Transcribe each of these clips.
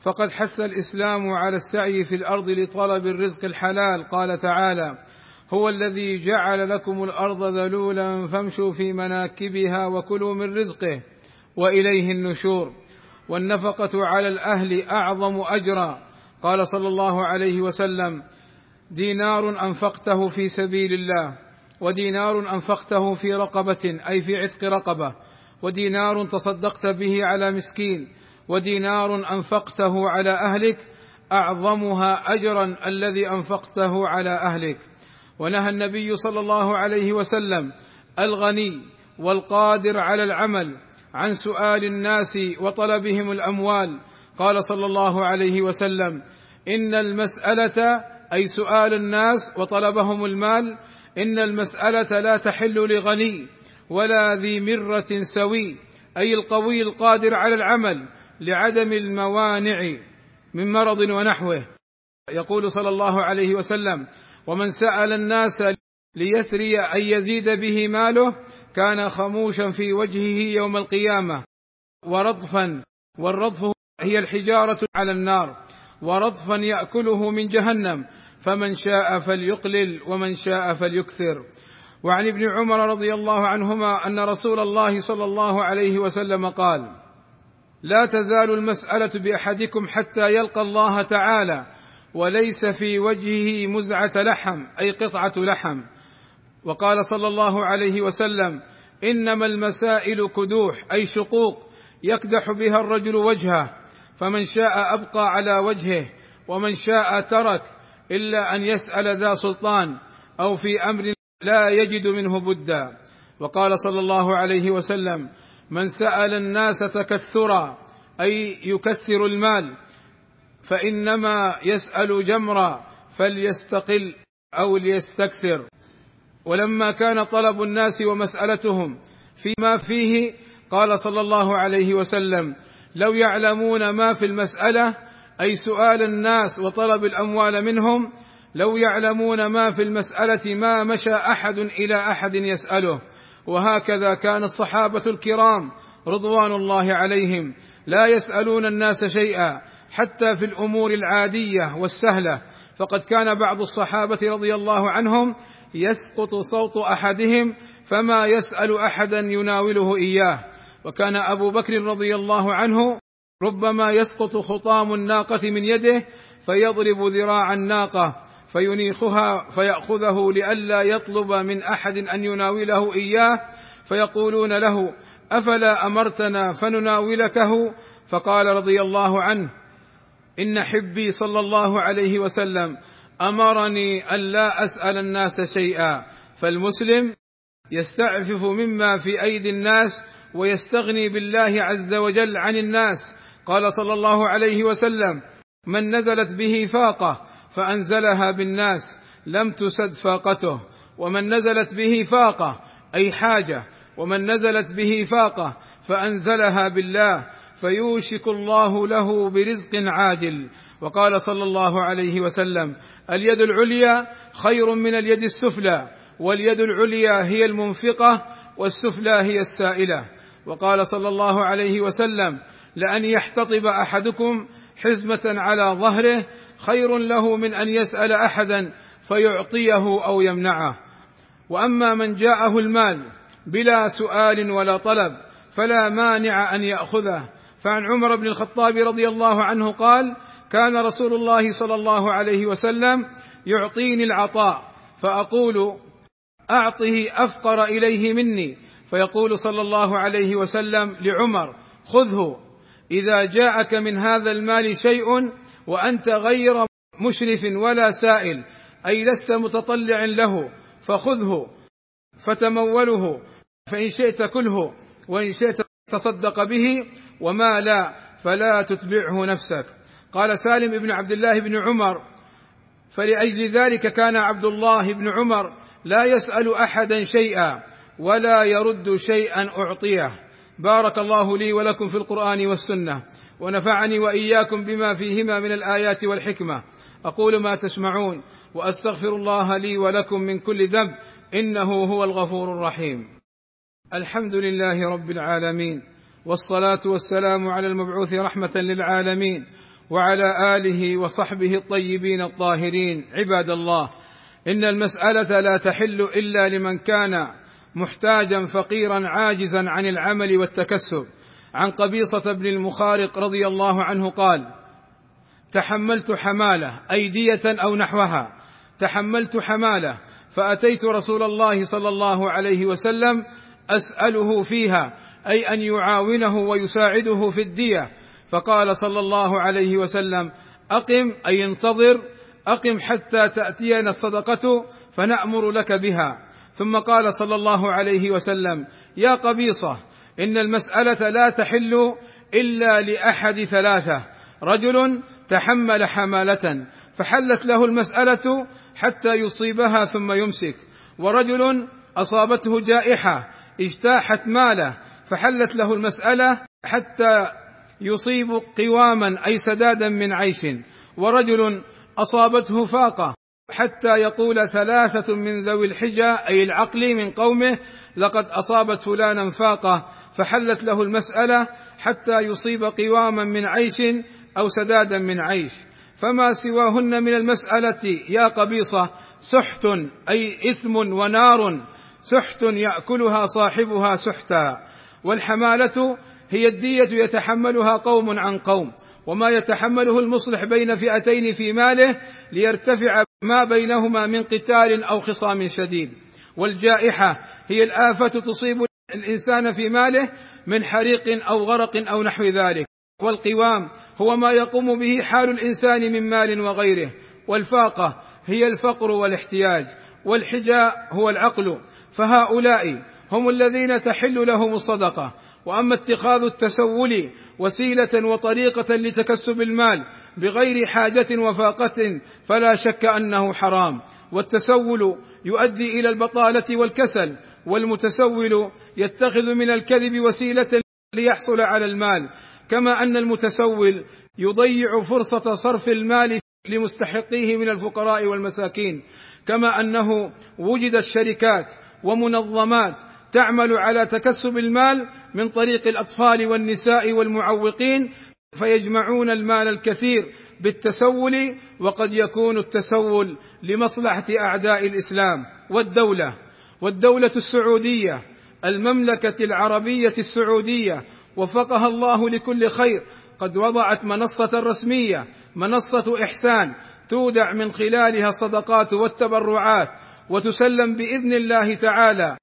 فقد حث الإسلام على السعي في الأرض لطلب الرزق الحلال. قال تعالى هو الذي جعل لكم الأرض ذلولا فامشوا في مناكبها وكلوا من رزقه وإليه النشور. والنفقة على الأهل أعظم أجرا. قال صلى الله عليه وسلم دينار أنفقته في سبيل الله ودينار أنفقته في رقبة أي في عتق رقبة ودينار تصدقت به على مسكين. ودينار أنفقته على أهلك أعظمها اجرا الذي أنفقته على أهلك. ونهى النبي صلى الله عليه وسلم الغني والقادر على العمل عن سؤال الناس وطلبهم الأموال. قال صلى الله عليه وسلم إن المسألة أي سؤال الناس وطلبهم المال إن المسألة لا تحل لغني ولا ذي مرة سوي أي القوي القادر على العمل لعدم الموانع من مرض ونحوه. يقول صلى الله عليه وسلم ومن سأل الناس ليثري أن يزيد به ماله كان خموشا في وجهه يوم القيامة ورضفا والرضف هي الحجارة على النار ورضفا يأكله من جهنم فمن شاء فليقلل ومن شاء فليكثر. وعن ابن عمر رضي الله عنهما أن رسول الله صلى الله عليه وسلم قال لا تزال المسألة بأحدكم حتى يلقى الله تعالى وليس في وجهه مزعة لحم أي قطعة لحم. وقال صلى الله عليه وسلم إنما المسائل كدوح أي شقوق يكدح بها الرجل وجهه فمن شاء أبقى على وجهه ومن شاء ترك إلا أن يسأل ذا سلطان أو في أمر لا يجد منه بدا. وقال صلى الله عليه وسلم من سأل الناس تكثرا أي يكثر المال فإنما يسأل جمرا فليستقل أو ليستكثر. ولما كان طلب الناس ومسألتهم فيما فيه قال صلى الله عليه وسلم لو يعلمون ما في المسألة أي سؤال الناس وطلب الأموال منهم لو يعلمون ما في المسألة ما مشى أحد إلى أحد يسأله. وهكذا كان الصحابة الكرام رضوان الله عليهم لا يسألون الناس شيئا حتى في الأمور العادية والسهلة. فقد كان بعض الصحابة رضي الله عنهم يسقط صوت أحدهم فما يسأل أحدا يناوله إياه. وكان أبو بكر رضي الله عنه ربما يسقط خطام الناقة من يده فيضرب ذراع الناقة. فينيخها فيأخذه لئلا يطلب من أحد أن يناوله إياه فيقولون له أفلا أمرتنا فنناولكه؟ فقال رضي الله عنه إن حبي صلى الله عليه وسلم أمرني أن لا أسأل الناس شيئا فالمسلم يستعفف مما في أيدي الناس ويستغني بالله عز وجل عن الناس. قال صلى الله عليه وسلم من نزلت به فاقة فأنزلها بالناس لم تسد فاقته. ومن نزلت به فاقة أي حاجة. ومن نزلت به فاقة فأنزلها بالله فيوشك الله له برزق عاجل. وقال صلى الله عليه وسلم اليد العليا خير من اليد السفلى واليد العليا هي المنفقة والسفلى هي السائلة. وقال صلى الله عليه وسلم لأن يحتطب أحدكم حزمة على ظهره خير له من أن يسأل أحدا فيعطيه أو يمنعه. وأما من جاءه المال بلا سؤال ولا طلب فلا مانع أن يأخذه. فعن عمر بن الخطاب رضي الله عنه قال كان رسول الله صلى الله عليه وسلم يعطيني العطاء فأقول أعطه أفقر إليه مني. فيقول صلى الله عليه وسلم لعمر خذه إذا جاءك من هذا المال شيء وأنت غير مشرف ولا سائل أي لست متطلع له فخذه فتموله فإن شئت كله وإن شئت تصدق به وما لا فلا تتبعه نفسك. قال سالم بن عبد الله بن عمر فلأجل ذلك كان عبد الله بن عمر لا يسأل أحدا شيئا ولا يرد شيئا أعطيه. بارك الله لي ولكم في القرآن والسنة. ونفعني وإياكم بما فيهما من الآيات والحكمة. أقول ما تسمعون وأستغفر الله لي ولكم من كل ذنب إنه هو الغفور الرحيم. الحمد لله رب العالمين والصلاة والسلام على المبعوث رحمة للعالمين وعلى آله وصحبه الطيبين الطاهرين. عباد الله إن المسألة لا تحل إلا لمن كان محتاجا فقيرا عاجزا عن العمل والتكسب. عن قبيصة بن المخارق رضي الله عنه قال تحملت حمالة أيدية أو نحوها تحملت حمالة فأتيت رسول الله صلى الله عليه وسلم أسأله فيها أي أن يعاونه ويساعده في الدية. فقال صلى الله عليه وسلم أقم أي انتظر أقم حتى تأتينا الصدقة فنأمر لك بها. ثم قال صلى الله عليه وسلم يا قبيصة إن المسألة لا تحل إلا لأحد ثلاثة. رجل تحمل حمالة فحلت له المسألة حتى يصيبها ثم يمسك. ورجل أصابته جائحة اجتاحت ماله فحلت له المسألة حتى يصيب قواما أي سدادا من عيش. ورجل أصابته فاقة حتى يقول ثلاثة من ذوي الحجى أي العقل من قومه لقد أصابت فلانا فاقة. فحلت له المسألة حتى يصيب قواما من عيش أو سدادا من عيش. فما سواهن من المسألة يا قبيصة سحت أي إثم ونار سحت يأكلها صاحبها سحتا. والحمالة هي الدية يتحملها قوم عن قوم وما يتحمله المصلح بين فئتين في ماله ليرتفع ما بينهما من قتال أو خصام شديد. والجائحة هي الآفة تصيب الإنسان في ماله من حريق أو غرق أو نحو ذلك. والقوام هو ما يقوم به حال الإنسان من مال وغيره. والفاقة هي الفقر والاحتياج. والحجاء هو العقل. فهؤلاء هم الذين تحل لهم الصدقة. وأما اتخاذ التسول وسيلة وطريقة لتكسب المال بغير حاجة وفاقة فلا شك أنه حرام. والتسول يؤدي إلى البطالة والكسل. والمتسول يتخذ من الكذب وسيلة ليحصل على المال. كما أن المتسول يضيع فرصة صرف المال لمستحقيه من الفقراء والمساكين. كما أنه وجد الشركات ومنظمات تعمل على تكسب المال من طريق الأطفال والنساء والمعوقين فيجمعون المال الكثير بالتسول وقد يكون التسول لمصلحة أعداء الإسلام والدولة. والدولة السعودية المملكة العربية السعودية وفقها الله لكل خير. قد وضعت منصة رسمية منصة إحسان تودع من خلالها الصدقات والتبرعات وتسلم بإذن الله تعالى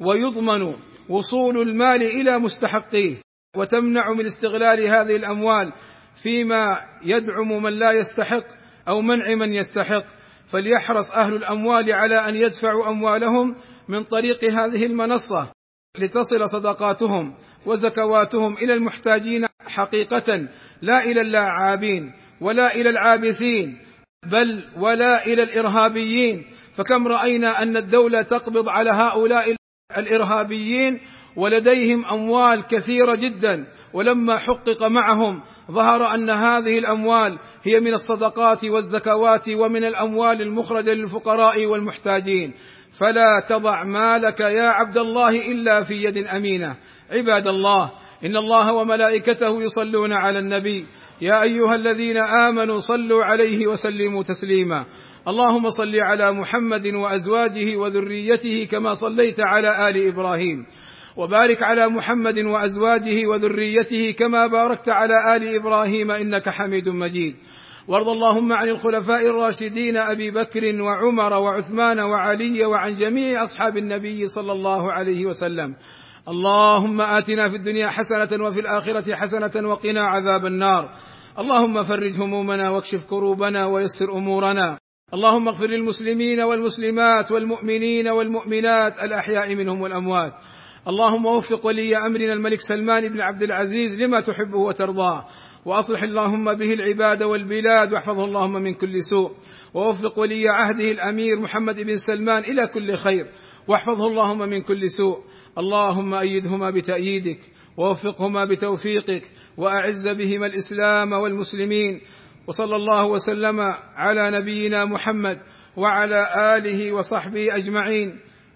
ويضمن وصول المال إلى مستحقيه وتمنع من استغلال هذه الأموال فيما يدعم من لا يستحق أو منع من يستحق. فليحرص أهل الأموال على أن يدفعوا أموالهم من طريق هذه المنصة لتصل صدقاتهم وزكواتهم إلى المحتاجين حقيقة لا إلى اللاعابين ولا إلى العابثين بل ولا إلى الإرهابيين. فكم رأينا أن الدولة تقبض على هؤلاء الإرهابيين ولديهم أموال كثيرة جدا. ولما حقق معهم ظهر أن هذه الأموال هي من الصدقات والزكوات ومن الأموال المخرجة للفقراء والمحتاجين. فلا تضع مالك يا عبد الله إلا في يد أمينة. عباد الله إن الله وملائكته يصلون على النبي. يا أيها الذين آمنوا صلوا عليه وسلموا تسليما. اللهم صل على محمد وأزواجه وذريته كما صليت على آل إبراهيم. وبارك على محمد وأزواجه وذريته كما باركت على آل إبراهيم إنك حميد مجيد. وارض اللهم عن الخلفاء الراشدين أبي بكر وعمر وعثمان وعلي وعن جميع أصحاب النبي صلى الله عليه وسلم. اللهم آتنا في الدنيا حسنة وفي الآخرة حسنة وقنا عذاب النار. اللهم فرج همومنا واكشف كروبنا ويسر أمورنا. اللهم اغفر للمسلمين والمسلمات والمؤمنين والمؤمنات الأحياء منهم والأموات. اللهم وفق ولي أمرنا الملك سلمان بن عبد العزيز لما تحبه وترضاه. وأصلح اللهم به العباد والبلاد واحفظه اللهم من كل سوء. ووفق ولي عهده الأمير محمد بن سلمان إلى كل خير. واحفظه اللهم من كل سوء. اللهم أيدهما بتأييدك ووفقهما بتوفيقك وأعز بهما الإسلام والمسلمين. وصلى الله وسلم على نبينا محمد وعلى آله وصحبه أجمعين.